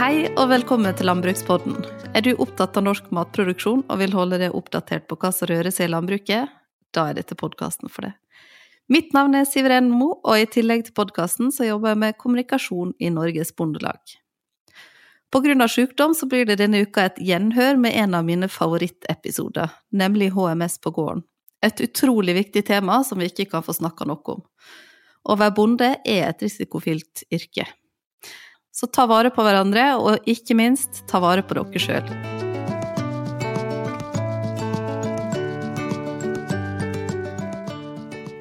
Hei og velkommen til Landbrukspodden. Er du opptatt av norsk matproduksjon og vil holde deg oppdatert på hva som rører seg i landbruket? Da er dette podkasten for deg. Mitt navn er Siveren Mo, og i tillegg til podkasten så jobber jeg med kommunikasjon i Norges Bondelag. På grunn av sykdom så blir det denne uka et gjenhør med en av mine favorittepisoder, nemlig HMS på gården. Et utrolig viktig tema som vi ikke kan få snakka nok om. Å være bonde er et risikofylt yrke. Så ta vare på hverandre, og ikke minst, ta vare på dere sjøl.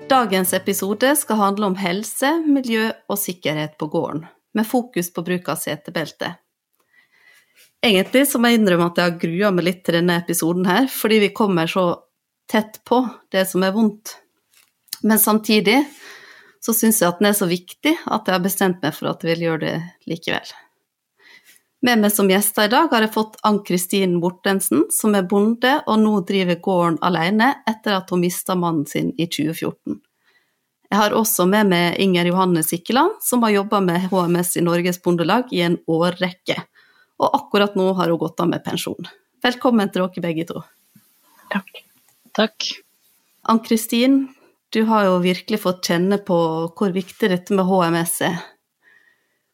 Dagens episode skal handle om helse, miljø og sikkerhet på gården, med fokus på bruk av setebelte. Egentlig så må jeg innrømme at jeg har grua meg litt til denne episoden her, fordi vi kommer så tett på det som er vondt. Men samtidig så syns jeg at den er så viktig at jeg har bestemt meg for at jeg vil gjøre det likevel. Med meg som gjester i dag har jeg fått Ann-Kristin Mortensen, som er bonde og nå driver gården alene etter at hun mista mannen sin i 2014. Jeg har også med meg Inger Johanne Sikkeland, som har jobba med HMS i Norges Bondelag i en årrekke, og akkurat nå har hun gått av med pensjon. Velkommen til dere begge to. Takk. Takk. Ann-Kristin, du har jo virkelig fått kjenne på hvor viktig dette med HMS er.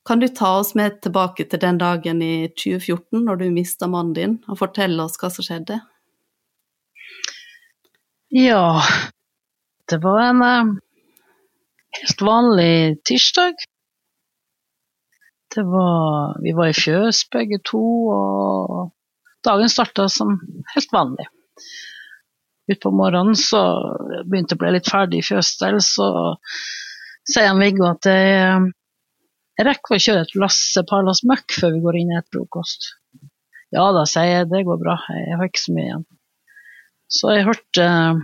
Kan du ta oss med tilbake til den dagen i 2014 når du mista mannen din, og fortelle oss hva som skjedde? Ja, det var en uh, helt vanlig tirsdag. Det var Vi var i fjøs begge to, og dagen starta som helt vanlig. Utpå morgenen så begynte jeg å bli litt ferdig i fjøsstell, så sier han Viggo at jeg jeg rekker å kjøre et lass, par lass møkk før vi går inn i et frokost. Ja da, sier jeg, det går bra, jeg har ikke så mye igjen. Så jeg hørte eh,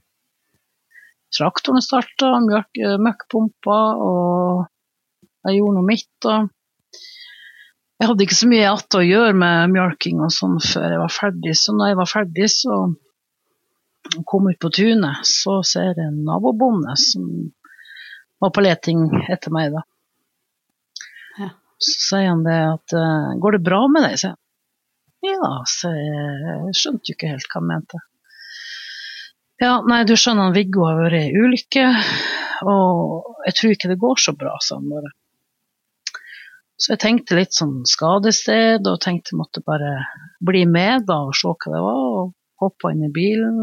traktoren starta, eh, møkkpumpa, og jeg gjorde noe mitt. og jeg hadde ikke så mye igjen å gjøre med mjølking og sånn før jeg var ferdig, så når jeg var ferdig, så kom ut på tunet, så ser jeg en nabobonde som var på leting etter meg, da. Så sier han det at uh, Går det bra med deg? sier han. Ja, så jeg skjønte jo ikke helt hva han mente. Ja, nei, du skjønner, han Viggo har vært i ulykke, og jeg tror ikke det går så bra, sa han bare. Så jeg tenkte litt sånn skadested, og tenkte jeg måtte bare bli med da og se hva det var, og hoppa inn i bilen.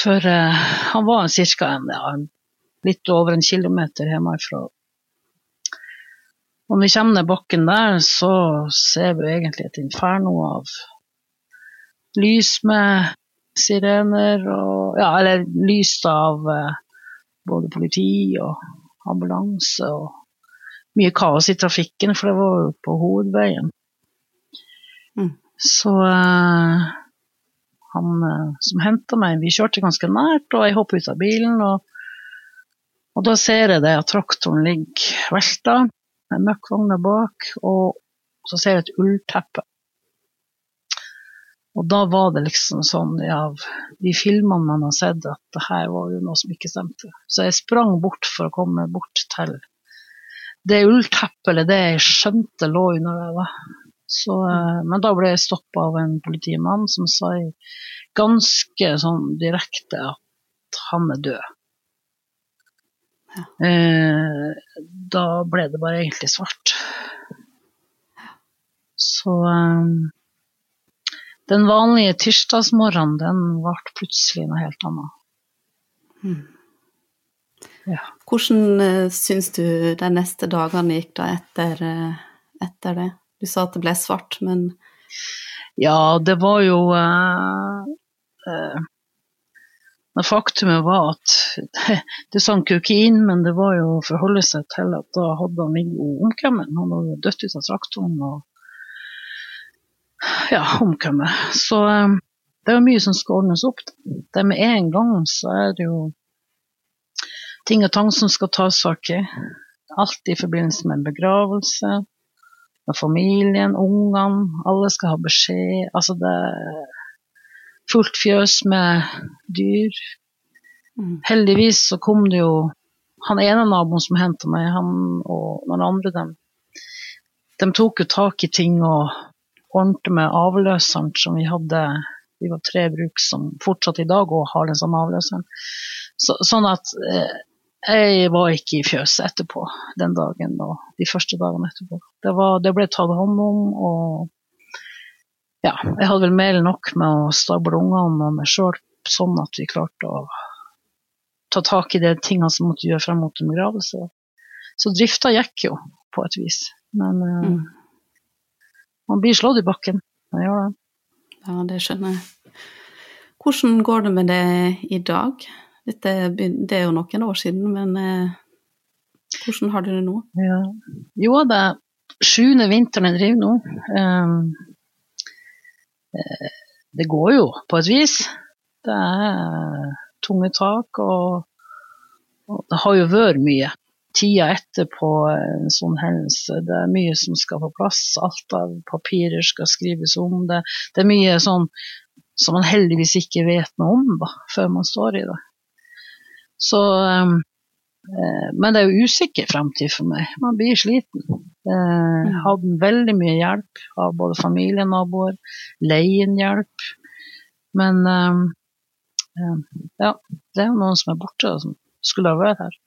For uh, han var ca. Ja, litt over en kilometer hjemmefra. Når vi kommer ned bakken der, så ser vi egentlig et inferno av lys med sirener og Ja, eller lys av uh, både politi og ambulanse og mye kaos i trafikken, for det var jo på hovedveien. Mm. Så eh, han eh, som henta meg, vi kjørte ganske nært, og jeg hoppa ut av bilen. Og, og da ser jeg det at traktoren ligger velta med møkkvogna bak, og så ser jeg et ullteppe. Og da var det liksom sånn av de filmene man har sett, at det her var jo noe som ikke stemte. Så jeg sprang bort for å komme bort til det ullteppet, eller det jeg skjønte lå under det. Så, eh, men da ble jeg stoppa av en politimann som sa ganske sånn direkte at han er død. Eh, da ble det bare egentlig svart. Så eh, den vanlige tirsdagsmorgenen, den ble plutselig noe helt annet. Hmm. Ja. Hvordan uh, syns du de neste dagene gikk da etter, uh, etter, det? Du sa at det ble svart, men Ja, det var jo uh, men faktumet var at det sank jo ikke inn, men det var jo å forholde seg til at da hadde han Viggo omkommet. Han hadde dødd ut av traktoren og ja, omkommet. Så eh, det er jo mye som skal ordnes opp. Det med en gang så er det jo ting og tang som skal tas tak i. Alt i forbindelse med en begravelse, med familien, ungene. Alle skal ha beskjed. Altså det er fullt fjøs med dyr. Mm. Heldigvis så kom det jo han ene naboen som henta meg, han og noen andre dem de tok jo tak i ting og ordnet med avløseren som vi hadde. Vi var tre bruk som fortsatt i dag og har den samme avløseren. Så, sånn at eh, jeg var ikke i fjøset etterpå den dagen og de første dagene etterpå. Det, var, det ble tatt hånd om, og ja, jeg hadde vel mer enn nok med å stable ungene og meg sjøl, sånn at vi klarte å ta tak i de tingene som måtte gjøre frem mot en begravelse. Så drifta gikk jo, på et vis. Men uh, mm. man blir slått i bakken. Man gjør det. Ja, det skjønner jeg. Hvordan går det med det i dag? Dette, det er jo noen år siden, men eh, hvordan har du det nå? Ja. Jo, er sjuende vinteren jeg driver nå. Um, det går jo, på et vis. Det er tunge tak, og, og det har jo vært mye tida etterpå en sånn hendelse. Det er mye som skal på plass. Alt av papirer skal skrives om. Det, det er mye sånn som man heldigvis ikke vet noe om da, før man står i det. Så um, eh, Men det er jo usikker fremtid for meg. Man blir sliten. Eh, jeg hadde veldig mye hjelp av både familie og naboer. Leien hjelp. Men um, ja, det er jo noen som er borte, som skulle ha vært her.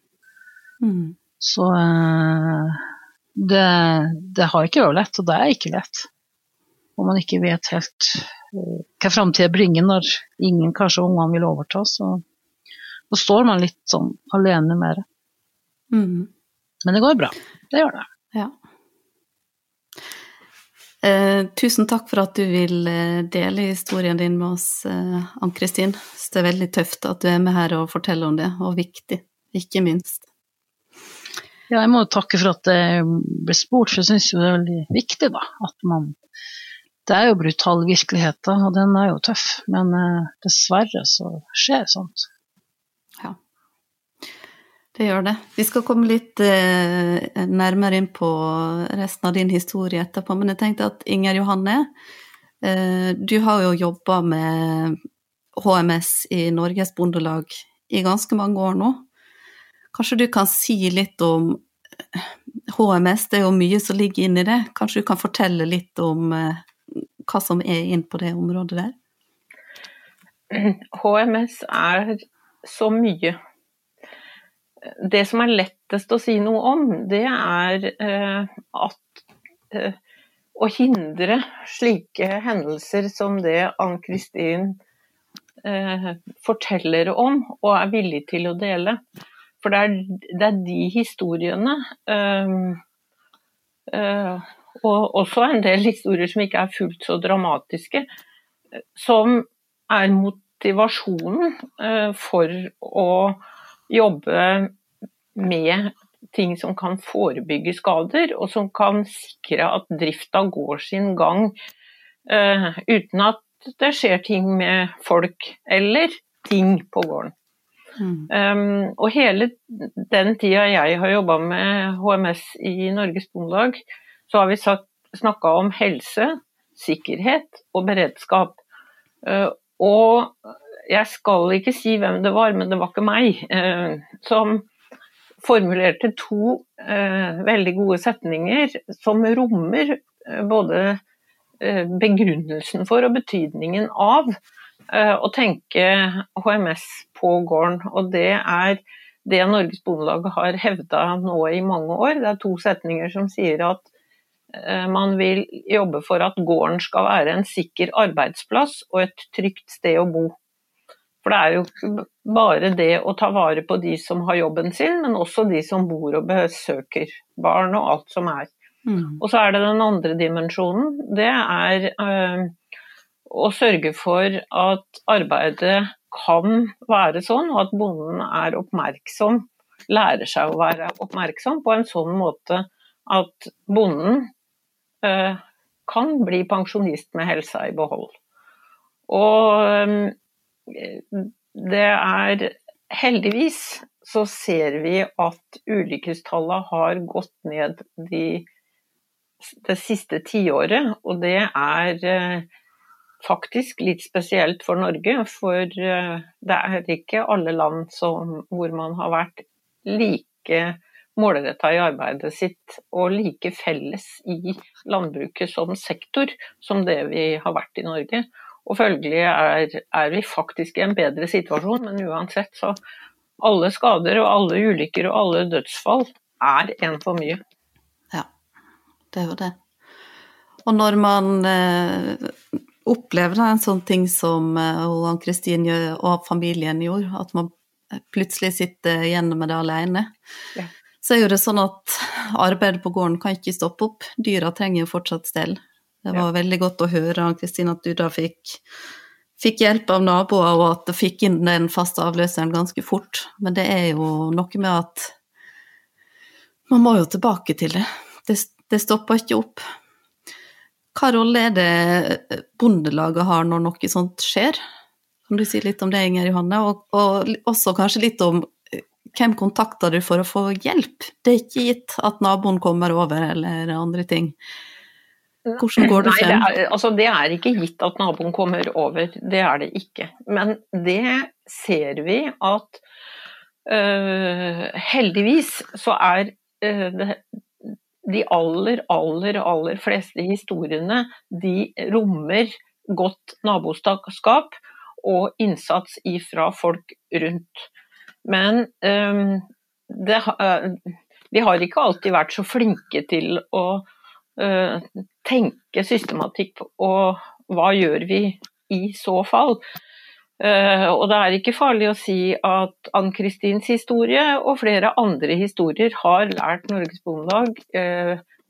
Mm. Så uh, det, det, har ikke vært lett, og det er ikke lett. Og man ikke vet helt hva framtida bringer når ingen, kanskje ungene, vil overta. Så da står man litt sånn alene med det. Mm. Men det går bra. Det gjør det. Ja. Eh, tusen takk for at du vil eh, dele historien din med oss, eh, Ann-Kristin. Det er veldig tøft at du er med her og forteller om det, og viktig, ikke minst. Ja, jeg må takke for at jeg ble spurt, for jeg syns det er veldig viktig, da. At man Det er jo brutal virkelighet, da, og den er jo tøff. Men eh, dessverre så skjer sånt. Det gjør det. Vi skal komme litt eh, nærmere inn på resten av din historie etterpå, men jeg tenkte at Inger Johanne, eh, du har jo jobba med HMS i Norges Bondelag i ganske mange år nå. Kanskje du kan si litt om HMS, det er jo mye som ligger inni det. Kanskje du kan fortelle litt om eh, hva som er inn på det området der? HMS er så mye. Det som er lettest å si noe om, det er eh, at eh, å hindre slike hendelser som det Ann-Kristin forteller om og er villig til å dele. For det er, det er de historiene, um, uh, og også en del historier som ikke er fullt så dramatiske, som er motivasjonen uh, for å jobbe med ting som kan forebygge skader, og som kan sikre at drifta går sin gang uh, uten at det skjer ting med folk eller ting på gården. Mm. Um, og hele den tida jeg har jobba med HMS i Norges Bondelag, så har vi snakka om helse, sikkerhet og beredskap. Uh, og jeg skal ikke si hvem det var, men det var ikke meg, uh, som formulerte to uh, veldig gode setninger som rommer både begrunnelsen for og betydningen av Eh, å tenke HMS på gården. Og det er det Norges Bondelag har hevda nå i mange år. Det er to setninger som sier at eh, man vil jobbe for at gården skal være en sikker arbeidsplass og et trygt sted å bo. For det er jo ikke bare det å ta vare på de som har jobben sin, men også de som bor og besøker barn og alt som er. Mm. Og så er det den andre dimensjonen. Det er øh, å sørge for at arbeidet kan være sånn, og at bonden er oppmerksom, lærer seg å være oppmerksom på en sånn måte at bonden øh, kan bli pensjonist med helsa i behold. Og eh, det er heldigvis så ser vi at ulykkestallet har gått ned de, det siste tiåret, og det er eh, faktisk litt spesielt for Norge. For eh, det er ikke alle land som, hvor man har vært like målretta i arbeidet sitt og like felles i landbruket som sektor som det vi har vært i Norge. Og følgelig er, er vi faktisk i en bedre situasjon, men uansett så alle skader og alle ulykker og alle dødsfall er en for mye. Ja, det er jo det. Og når man eh, opplever en sånn ting som eh, Kristin og familien gjorde, at man plutselig sitter igjen med det alene, ja. så er jo det sånn at arbeidet på gården kan ikke stoppe opp. Dyra trenger jo fortsatt stell. Det var ja. veldig godt å høre Kristin, at du da fikk, fikk, hjelp av naboer, og at du fikk inn den faste avløseren ganske fort. Men det er jo noe med at man må jo tilbake til det. Det, det stopper ikke opp. Hva rolle er det Bondelaget har når noe sånt skjer? Kan du si litt om det, Inger Johanne? Og, og også kanskje litt om eh, hvem kontakter du for å få hjelp? Det er ikke gitt at naboen kommer over eller andre ting. Hvordan går det frem? Nei, det, er, altså, det er ikke gitt at naboen kommer over, det er det ikke. Men det ser vi at øh, heldigvis så er øh, det, de aller, aller, aller fleste historiene de rommer godt naboskap og innsats ifra folk rundt. Men um, det, uh, vi har ikke alltid vært så flinke til å tenke systematikk og hva gjør vi i så fall. Uh, og det er ikke farlig å si at Ann-Kristins historie og flere andre historier har lært Norges Bondelag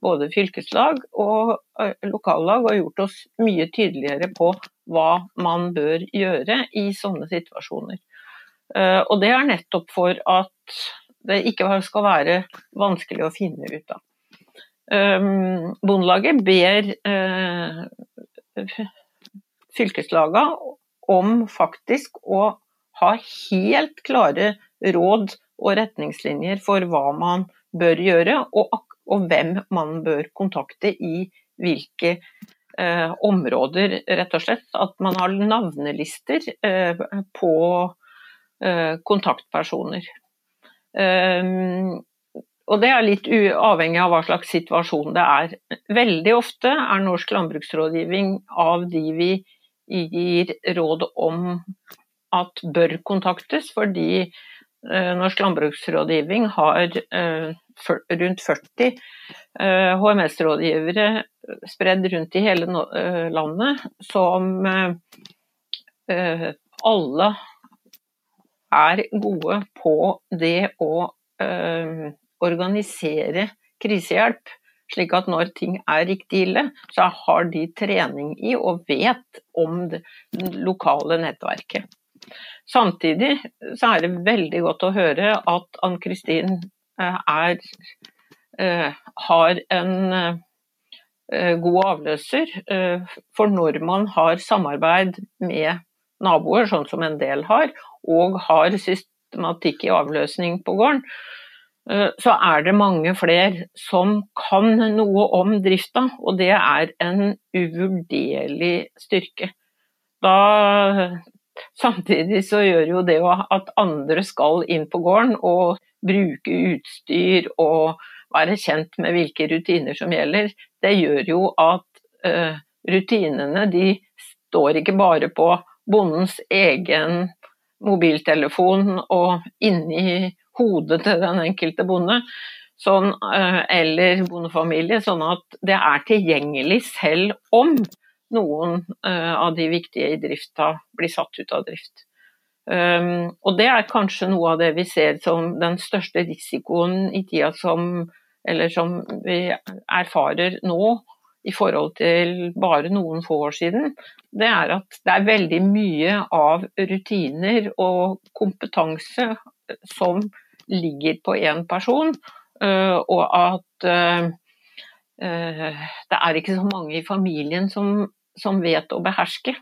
både fylkeslag og lokallag og gjort oss mye tydeligere på hva man bør gjøre i sånne situasjoner. Og det er nettopp for at det ikke skal være vanskelig å finne ut av. Bondelaget ber fylkeslagene om faktisk å ha helt klare råd og retningslinjer for hva man bør gjøre, og og hvem man bør kontakte i hvilke eh, områder, rett og slett. At man har navnelister eh, på eh, kontaktpersoner. Eh, og det er litt avhengig av hva slags situasjon det er. Veldig ofte er norsk landbruksrådgivning av de vi gir råd om at bør kontaktes, fordi eh, Norsk landbruksrådgivning har eh, rundt 40 HMS-rådgivere eh, spredd rundt i hele landet, som alle er gode på det å organisere krisehjelp. Slik at når ting er riktig ille, så har de trening i og vet om det lokale nettverket. Samtidig så er det veldig godt å høre at Ann-Kristin Eh, er, eh, har en eh, god avløser. For når man har samarbeid med naboer, sånn som en del har, og har systematikk i avløsning på gården, så er det mange flere som kan noe om drifta, og det er en uvurderlig styrke. Da, samtidig så gjør jo det at andre skal inn på gården og bruke utstyr og være kjent med hvilke rutiner som gjelder, det gjør jo at uh, rutinene de står ikke bare på bondens egen mobiltelefon og inni hodet til den enkelte bonde sånn, uh, eller bondefamilie, sånn at det er tilgjengelig selv om noen uh, av de viktige i drifta blir satt ut av drift. Um, og det er kanskje noe av det vi ser som den største risikoen i tida som Eller som vi erfarer nå i forhold til bare noen få år siden. Det er at det er veldig mye av rutiner og kompetanse som ligger på én person, uh, og at uh, uh, det er ikke så mange i familien som, som vet å beherske.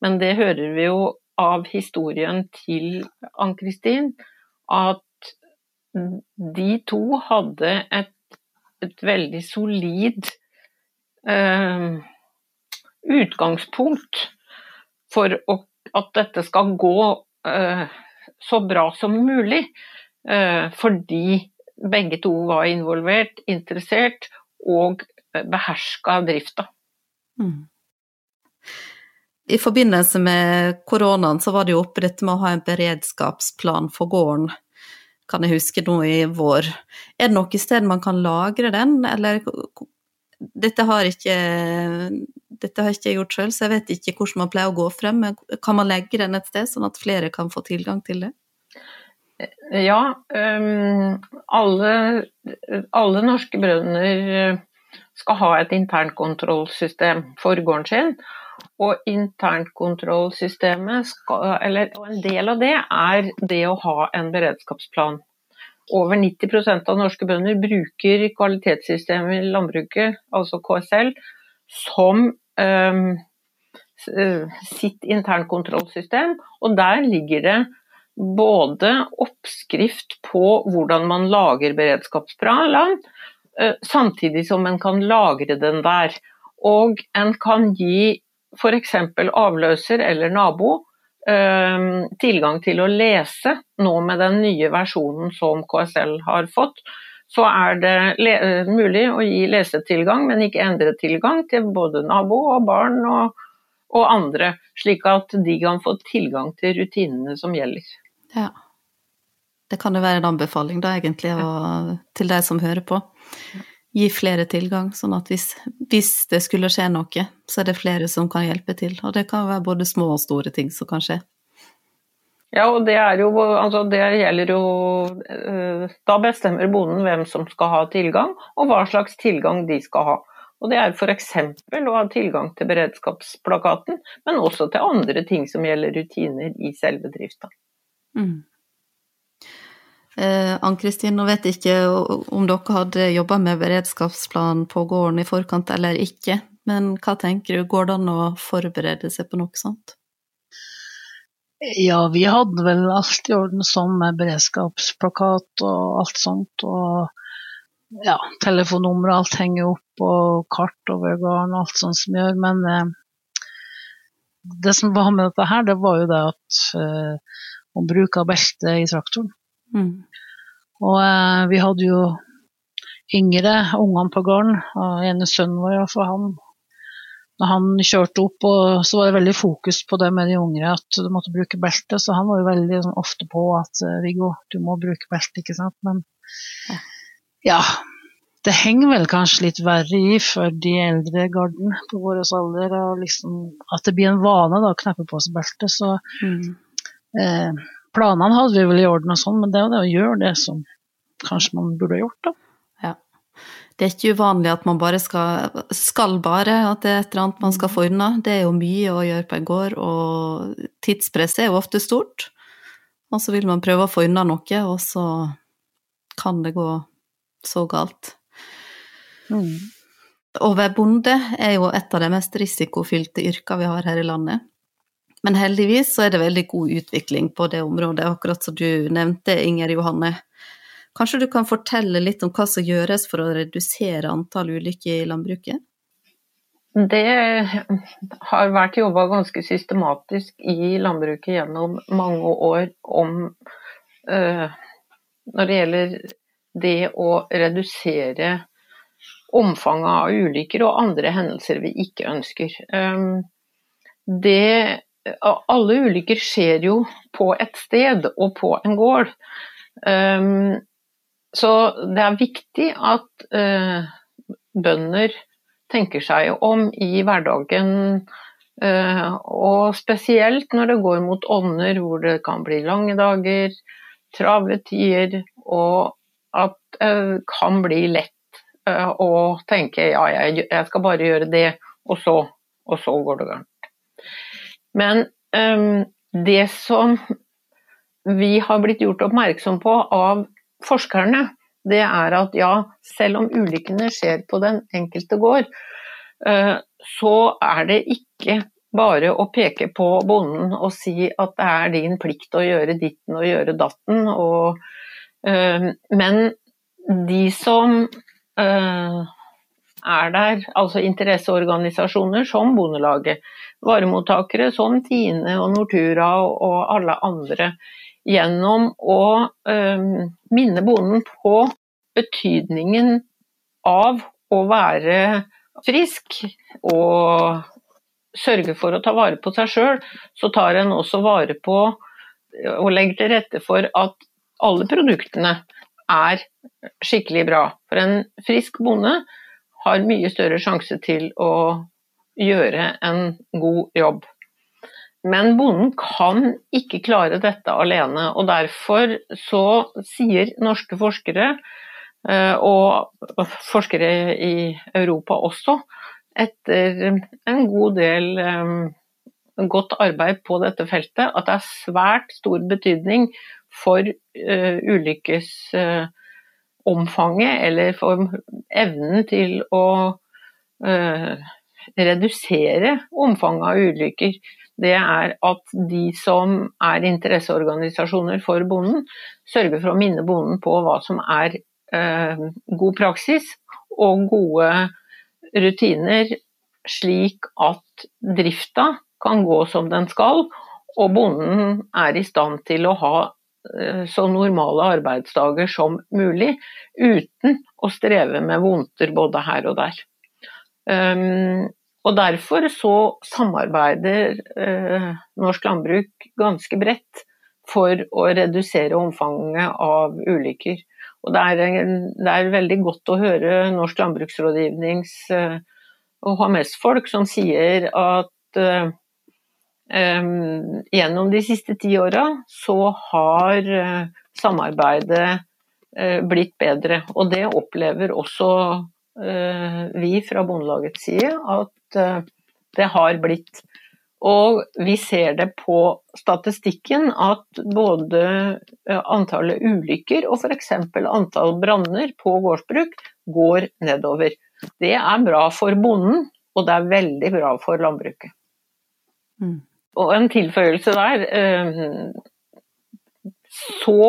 Men det hører vi jo av historien til Ann-Kristin at de to hadde et, et veldig solid eh, utgangspunkt for å, at dette skal gå eh, så bra som mulig. Eh, fordi begge to var involvert, interessert og beherska drifta. Mm. I forbindelse med koronaen så var det jo oppe dette med å ha en beredskapsplan for gården, kan jeg huske nå i vår. Er det noe sted man kan lagre den, eller dette har ikke dette har ikke jeg gjort sjøl, så jeg vet ikke hvordan man pleier å gå frem. Kan man legge den et sted, sånn at flere kan få tilgang til det? Ja, um, alle, alle, norske brønner skal ha et internkontrollsystem for gården sin. Og internkontrollsystemet, skal, eller en del av det, er det å ha en beredskapsplan. Over 90% av norske bønder bruker kvalitetssystemet i landbruket, altså KSL, som um, sitt internkontrollsystem. Og der ligger det både oppskrift på hvordan man lager beredskapsplan, uh, samtidig som en kan lagre den der. Og en kan gi f.eks. avløser eller nabo uh, tilgang til å lese nå med den nye versjonen som KSL har fått så er det mulig å gi lesetilgang, men ikke endretilgang til både nabo og barn og, og, andre, slik at de kan få tilgang til rutinene som gjelder. Ja. Det kan jo være en anbefaling da, egentlig, og, til de som hører på. Gi flere tilgang, sånn at hvis, hvis, det skulle skje noe, så er det flere som kan hjelpe til. Og det kan være både små og store ting som kan skje. Ja, og det, jo, altså det gjelder jo eh, Da bestemmer bonden hvem som skal ha tilgang, og hva slags tilgang de skal ha. Og Det er f.eks. å ha tilgang til beredskapsplakaten, men også til andre ting som gjelder rutiner i selve drifta. Mm. Eh, Ann-Kristin, nå vet jeg ikke om dere hadde jobba med beredskapsplan på gården i forkant eller ikke, men hva tenker du, går det an å forberede seg på noe sånt? Ja, vi hadde vel alt i orden sånn med beredskapsplakat og alt sånt. Og ja, telefonnummer, alt henger opp, og kart over gården og alt sånt som gjør. Men eh, det som var med dette her, det var jo det at eh, hun av belte i traktoren. Mm. Og eh, vi hadde jo yngre ungene på gården. Og ene sønnen vår, for han når han kjørte opp, og så var det veldig fokus på det med de yngre, at du måtte bruke belte. Så han var jo veldig sånn, ofte på at eh, Viggo, du må bruke belte, ikke sant. Men ja, det henger vel kanskje litt verre i for de eldre garden på vår alder. Og liksom, at det blir en vane da, å kneppe på seg belte. Så mm. Eh, planene hadde vi vel i orden og sånn, men det er det å gjøre det som kanskje man burde ha gjort, da det er ikke uvanlig at man bare skal, skal bare, at det er et eller annet man skal få unna. Det er jo mye å gjøre på en gård, og tidspresset er jo ofte stort. Og så vil man prøve å få unna noe, og så kan det gå så galt. Mm. Å være bonde er jo et av de mest risikofylte yrkene vi har her i landet. Men heldigvis så er det veldig god utvikling på det området, akkurat som du nevnte, Inger Johanne. Kanskje du kan fortelle litt om hva som gjøres for å redusere antall ulykker i landbruket? Det har vært jobba ganske systematisk i landbruket gjennom mange år om øh, Når det gjelder det å redusere omfanget av ulykker og andre hendelser vi ikke ønsker. Um, det, alle ulykker skjer jo på et sted og på en gård. Um, så det er viktig at uh, bønder tenker seg om i hverdagen. Uh, og spesielt når det går mot ånder hvor det kan bli lange dager, travle tider, og at det uh, kan bli lett eh, å tenke ja, jeg, jeg, skal bare gjøre det, og så, og så går det galt. Men um, det som vi har blitt gjort oppmerksom på av forskerne, det er at ja, selv om ulykkene skjer på den enkelte gård, eh, så er det ikke bare å peke på bonden og si at det er din plikt å gjøre ditten og gjøre datten. Og, uh, men de som uh, er der, altså interesseorganisasjoner som Bondelaget, varemottakere som Tine og Nortura og alle andre, gjennom å um, minne bonden på betydningen av å være frisk og sørge for å ta vare på seg sjøl, så tar en også vare på og legger til rette for at alle produktene er skikkelig bra. For en frisk bonde har mye større sjanse til å gjøre en god jobb. Men bonden kan ikke klare dette alene, og derfor så sier norske forskere, eh, og forskere i Europa også, etter en god del um, godt arbeid på dette feltet, at det er svært stor betydning for uh, ulykkesomfanget, eller for evnen til å redusere omfanget av ulykker. Det er at de som er interesseorganisasjoner for bonden, sørger for å minne bonden på hva som er god praksis og gode rutiner slik at drifta kan gå som den skal, og bonden er i stand til å ha eh, så normale arbeidsdager som mulig, uten å streve med vondter både her og der. Um, og Derfor så samarbeider eh, norsk landbruk ganske bredt for å redusere omfanget av ulykker. Og det er, det er veldig godt å høre Norsk landbruksrådgivnings og og HMS-folk som sier at eh, gjennom de siste ti åra så har uh, samarbeidet blitt bedre. Og det opplever også vi fra Bondelagets side at det har blitt. Og vi ser det på statistikken at både eh, antallet ulykker og f.eks. antall branner på gårdsbruk går nedover. Det er bra for bonden, og det er veldig bra for landbruket. Mm. Og en tilføyelse der. Eh, så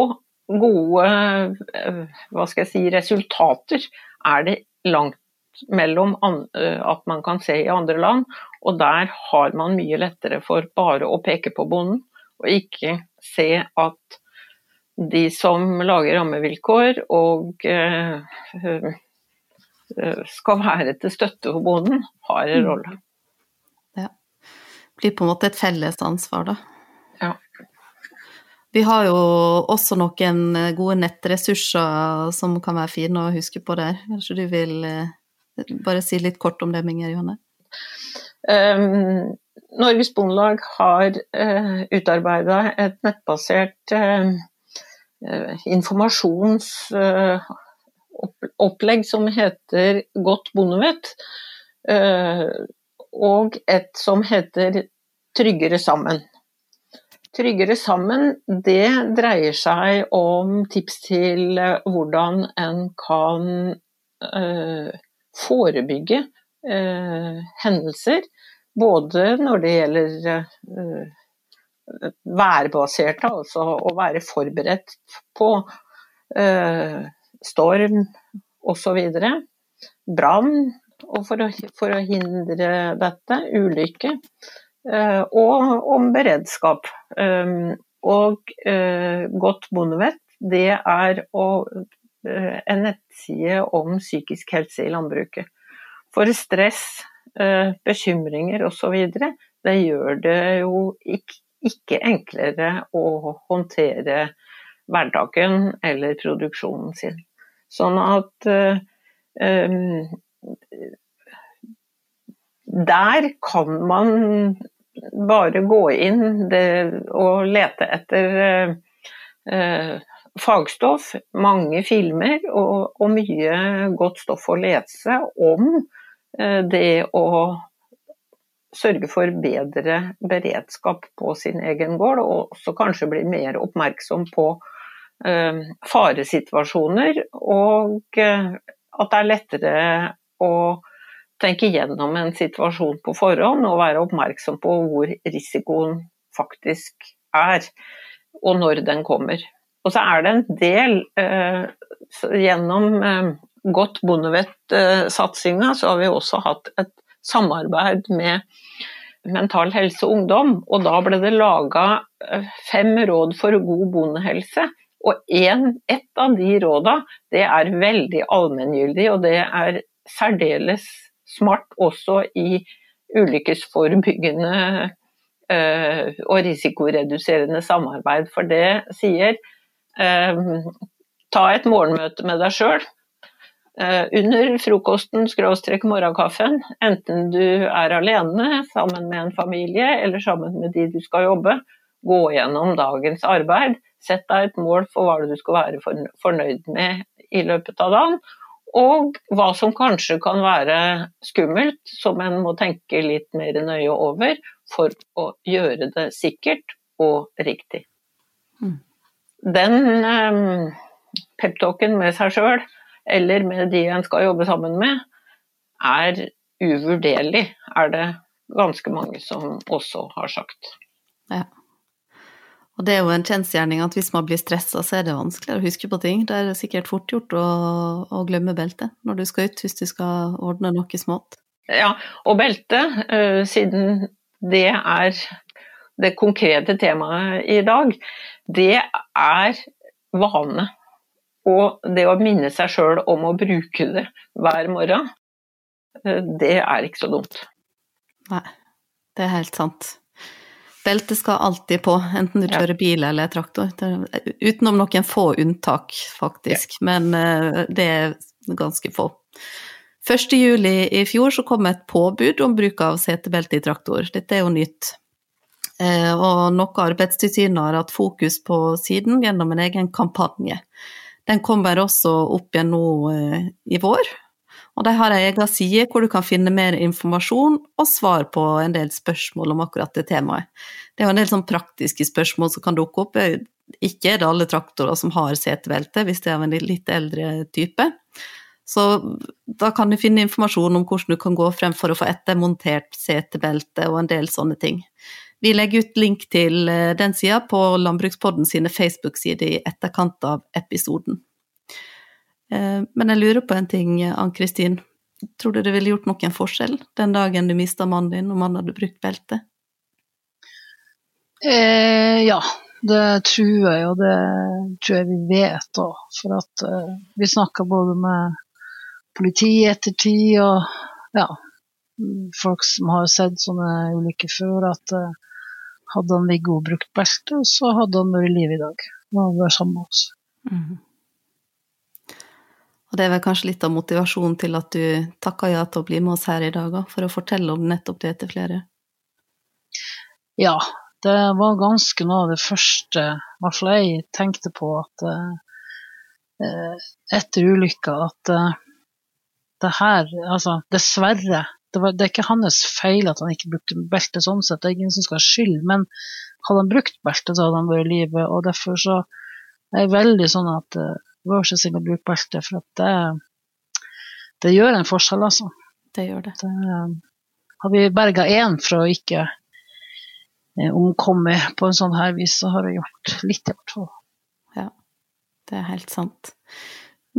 gode eh, hva skal jeg si, resultater er det langt mellom at man kan se i andre land, og der har man mye lettere for bare å peke på bonden, og ikke se at de som lager rammevilkår og skal være til støtte for bonden, har en mm. rolle. Ja. Det blir på en måte et felles ansvar, da. Vi har jo også noen gode nettressurser som kan være fine å huske på der. Kanskje du vil bare si litt kort om det, Inger Johanne? Um, Norges Bondelag har uh, eh, utarbeida et nettbasert uh, informasjonsopplegg uh, som heter Godt bondevett, og et som heter Tryggere sammen. Tryggere sammen, det dreier seg om tips til hvordan en kan forebygge eh, hendelser. Både når det gjelder eh, værbaserte, altså å være forberedt på eh, storm osv. Brann, og for for å, hindre dette, ulykke. Eh, og om beredskap. Eh, og eh, godt bondevett, det er en nettside om psykisk helse i landbruket. For stress, bekymringer osv. det gjør det jo ikke enklere å håndtere hverdagen eller produksjonen sin. Sånn at der kan man bare gå inn det, og lete etter eh, fagstoff, mange filmer og, og, mye godt stoff å lese om Eh, det å sørge for bedre beredskap på sin egen gård, og også kanskje bli mer oppmerksom på eh, faresituasjoner. Og eh, at det er lettere å tenke gjennom en situasjon på forhånd og være oppmerksom på hvor risikoen faktisk er, og når den kommer. Og så er det en del eh, gjennom eh, godt Bondevett-satsinga, så har vi også hatt et samarbeid med Mental Helse og Ungdom. Og da ble det laga eh, fem råd for god bondehelse Og en, et av de råda det er veldig allmenngyldig, og det er særdeles smart også i ulykkesforebyggende øh, og risikoreduserende samarbeid. For det sier øh, ta et morgenmøte med deg sjøl. Uh, under frokosten skråstrek morgenkaffen, enten du er alene, sammen med en familie eller sammen med de du skal jobbe, gå gjennom dagens arbeid. Sett deg et mål for hva du skal være fornøyd med i løpet av dagen. Og hva som kanskje kan være skummelt, som en må tenke litt mer nøye over for å gjøre det sikkert og riktig. Mm. Den um, peptalken med seg sjøl, eller med de en skal jobbe sammen med, er uvurderlig, er det ganske mange som også har sagt. Ja. Og det er jo en kjensgjerning at hvis man blir stressa, så er det vanskeligere å huske på ting. Det er sikkert fort gjort å, å glemme beltet når du skal ut, hvis du skal ordne noe smått. Ja, og beltet, uh, siden det er det konkrete temaet i dag, det er vane. Og det å minne seg sjøl om å bruke det hver morgen, eh, det er ikke så dumt. Nei, det er helt sant. Beltet skal alltid på, enten du kjører bil eller traktor. Utenom noen få unntak, faktisk, ja. men eh, det er ganske få. 1. juli i fjor så kom et påbud om bruk av setebelte i traktor. Dette er jo nytt. Eh, og noe Arbeidstilsynet har hatt fokus på siden gjennom en egen kampanje. Den kommer også opp igjen nå eh, i vår. Og de har ei egen side hvor du kan finne mer informasjon og svar på en del spørsmål om akkurat det temaet. Det er jo en del sånn praktiske spørsmål som kan dukke opp. Ikke er det alle traktorer som har setebelte, hvis det er av en litt eldre type. Så da kan du finne informasjon om hvordan du kan gå frem for å få ettermontert setebelte og en del sånne ting. Vi legger ut link til eh, den sida på Landbrukspodden sine Facebook-sider i etterkant av episoden. Eh, men jeg lurer på en ting, Ann-Kristin. Tror du det ville gjort noen forskjell den dagen du mista mannen din, om han hadde brukt belte? Eh, ja, det tror jeg, og det tror jeg vi vet òg. For at eh, vi snakka både med politi i ettertid og ja, folk som har sett sånne ulykker før, at eh, hadde han Viggo brukt belte, så hadde han vært i live i dag. Nå hadde vært sammen med oss. Mm. Og det er vel kanskje litt av motivasjonen til at du takka ja til å bli med oss her i dag, for å fortelle om nettopp det til flere? Ja, det var ganske noe av det første, i hvert fall jeg tenkte på, at uh, etter ulykka at uh, det her, altså dessverre, det, var, det, er ikke hans feil at han ikke brukte belte sånn sett, det er ingen som skal ha skyld. Men hadde han brukt belte, så hadde han vært i live. Og derfor så er jeg veldig sånn at uh, vær så snill å bruke belte, for at det, det gjør en forskjell, altså. Det gjør det. det har vi berga én fra å ikke uh, omkomme på en sånn her vis, så har vi gjort litt, i hvert fall. Ja, det er helt sant.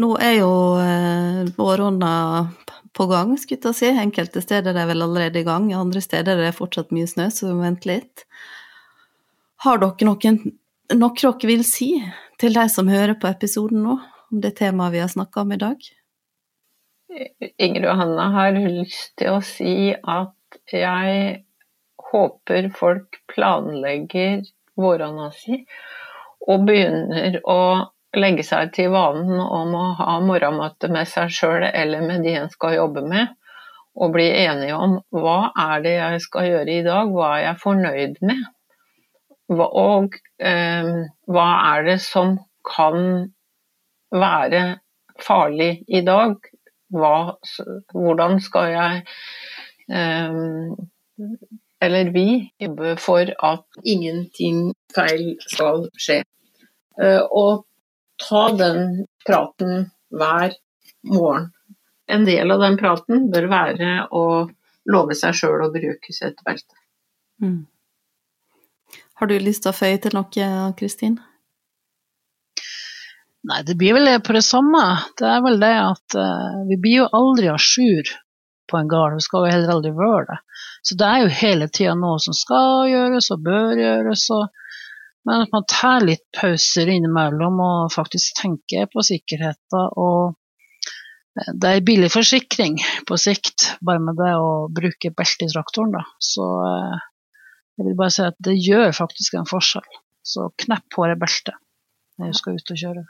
Nå er jo eh, våronna på gang, skulle jeg si. Enkelte steder er det vel allerede i gang, andre steder er det fortsatt mye snø, så vi må vente litt. Har dere noen, noe dere vil si til de som hører på episoden nå, om det temaet vi har snakka om i dag? Inger Hanna har lyst til å si at jeg håper folk planlegger våronna si og begynner å legge seg til vanen om å ha morgenmøte med seg sjøl eller med de en skal jobbe med, og bli enige om hva er det jeg skal gjøre i dag, hva er jeg fornøyd med, og eh, hva er det som kan være farlig i dag, hva, hvordan skal jeg eh, eller vi jobbe for at ingenting feil skal skje. Eh, og ta den praten hver morgen. En del av den praten bør være å love seg sjøl å bruke setebelte. Mm. Har du lyst til å føye til noe, Kristin? Nei, det blir vel på det samme. Det er vel det at uh, vi blir jo aldri à jour på en gard. Vi skal jo heller aldri være det. Så det er jo hele tida noe som skal gjøres og bør gjøres. og Men at man tar litt pauser innimellom og faktisk tenker på sikkerheten. Og det er billig forsikring på sikt, bare med det å bruke belte i traktoren. Da. Så eh, jeg vil bare si at det gjør faktisk en forskjell. Så knepp på det beltet når du skal ut og kjøre.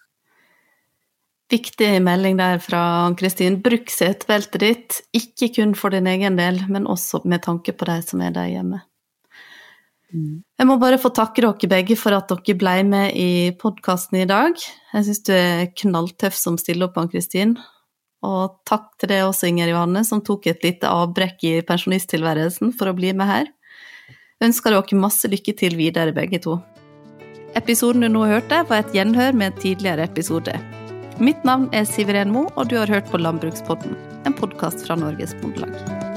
Viktig melding der fra Ann-Kristin. Bruk setebeltet ditt, ikke kun for din egen del, men også med tanke på de som er der hjemme. Mm. Jeg må bare få takke dere begge for at dere ble med i podkasten i dag. Jeg syns du er knalltøff som stiller opp, Ann-Kristin. Og takk til deg også, Inger Johanne, som tok et lite avbrekk i pensjonisttilværelsen for å bli med her. Ønsker dere masse lykke til videre, begge to. Episoden du nå hørte, var et gjenhør med en tidligere episode. Mitt navn er Siveren Mo, og du har hørt på Landbrukspodden, en podkast fra Norges Bondelag.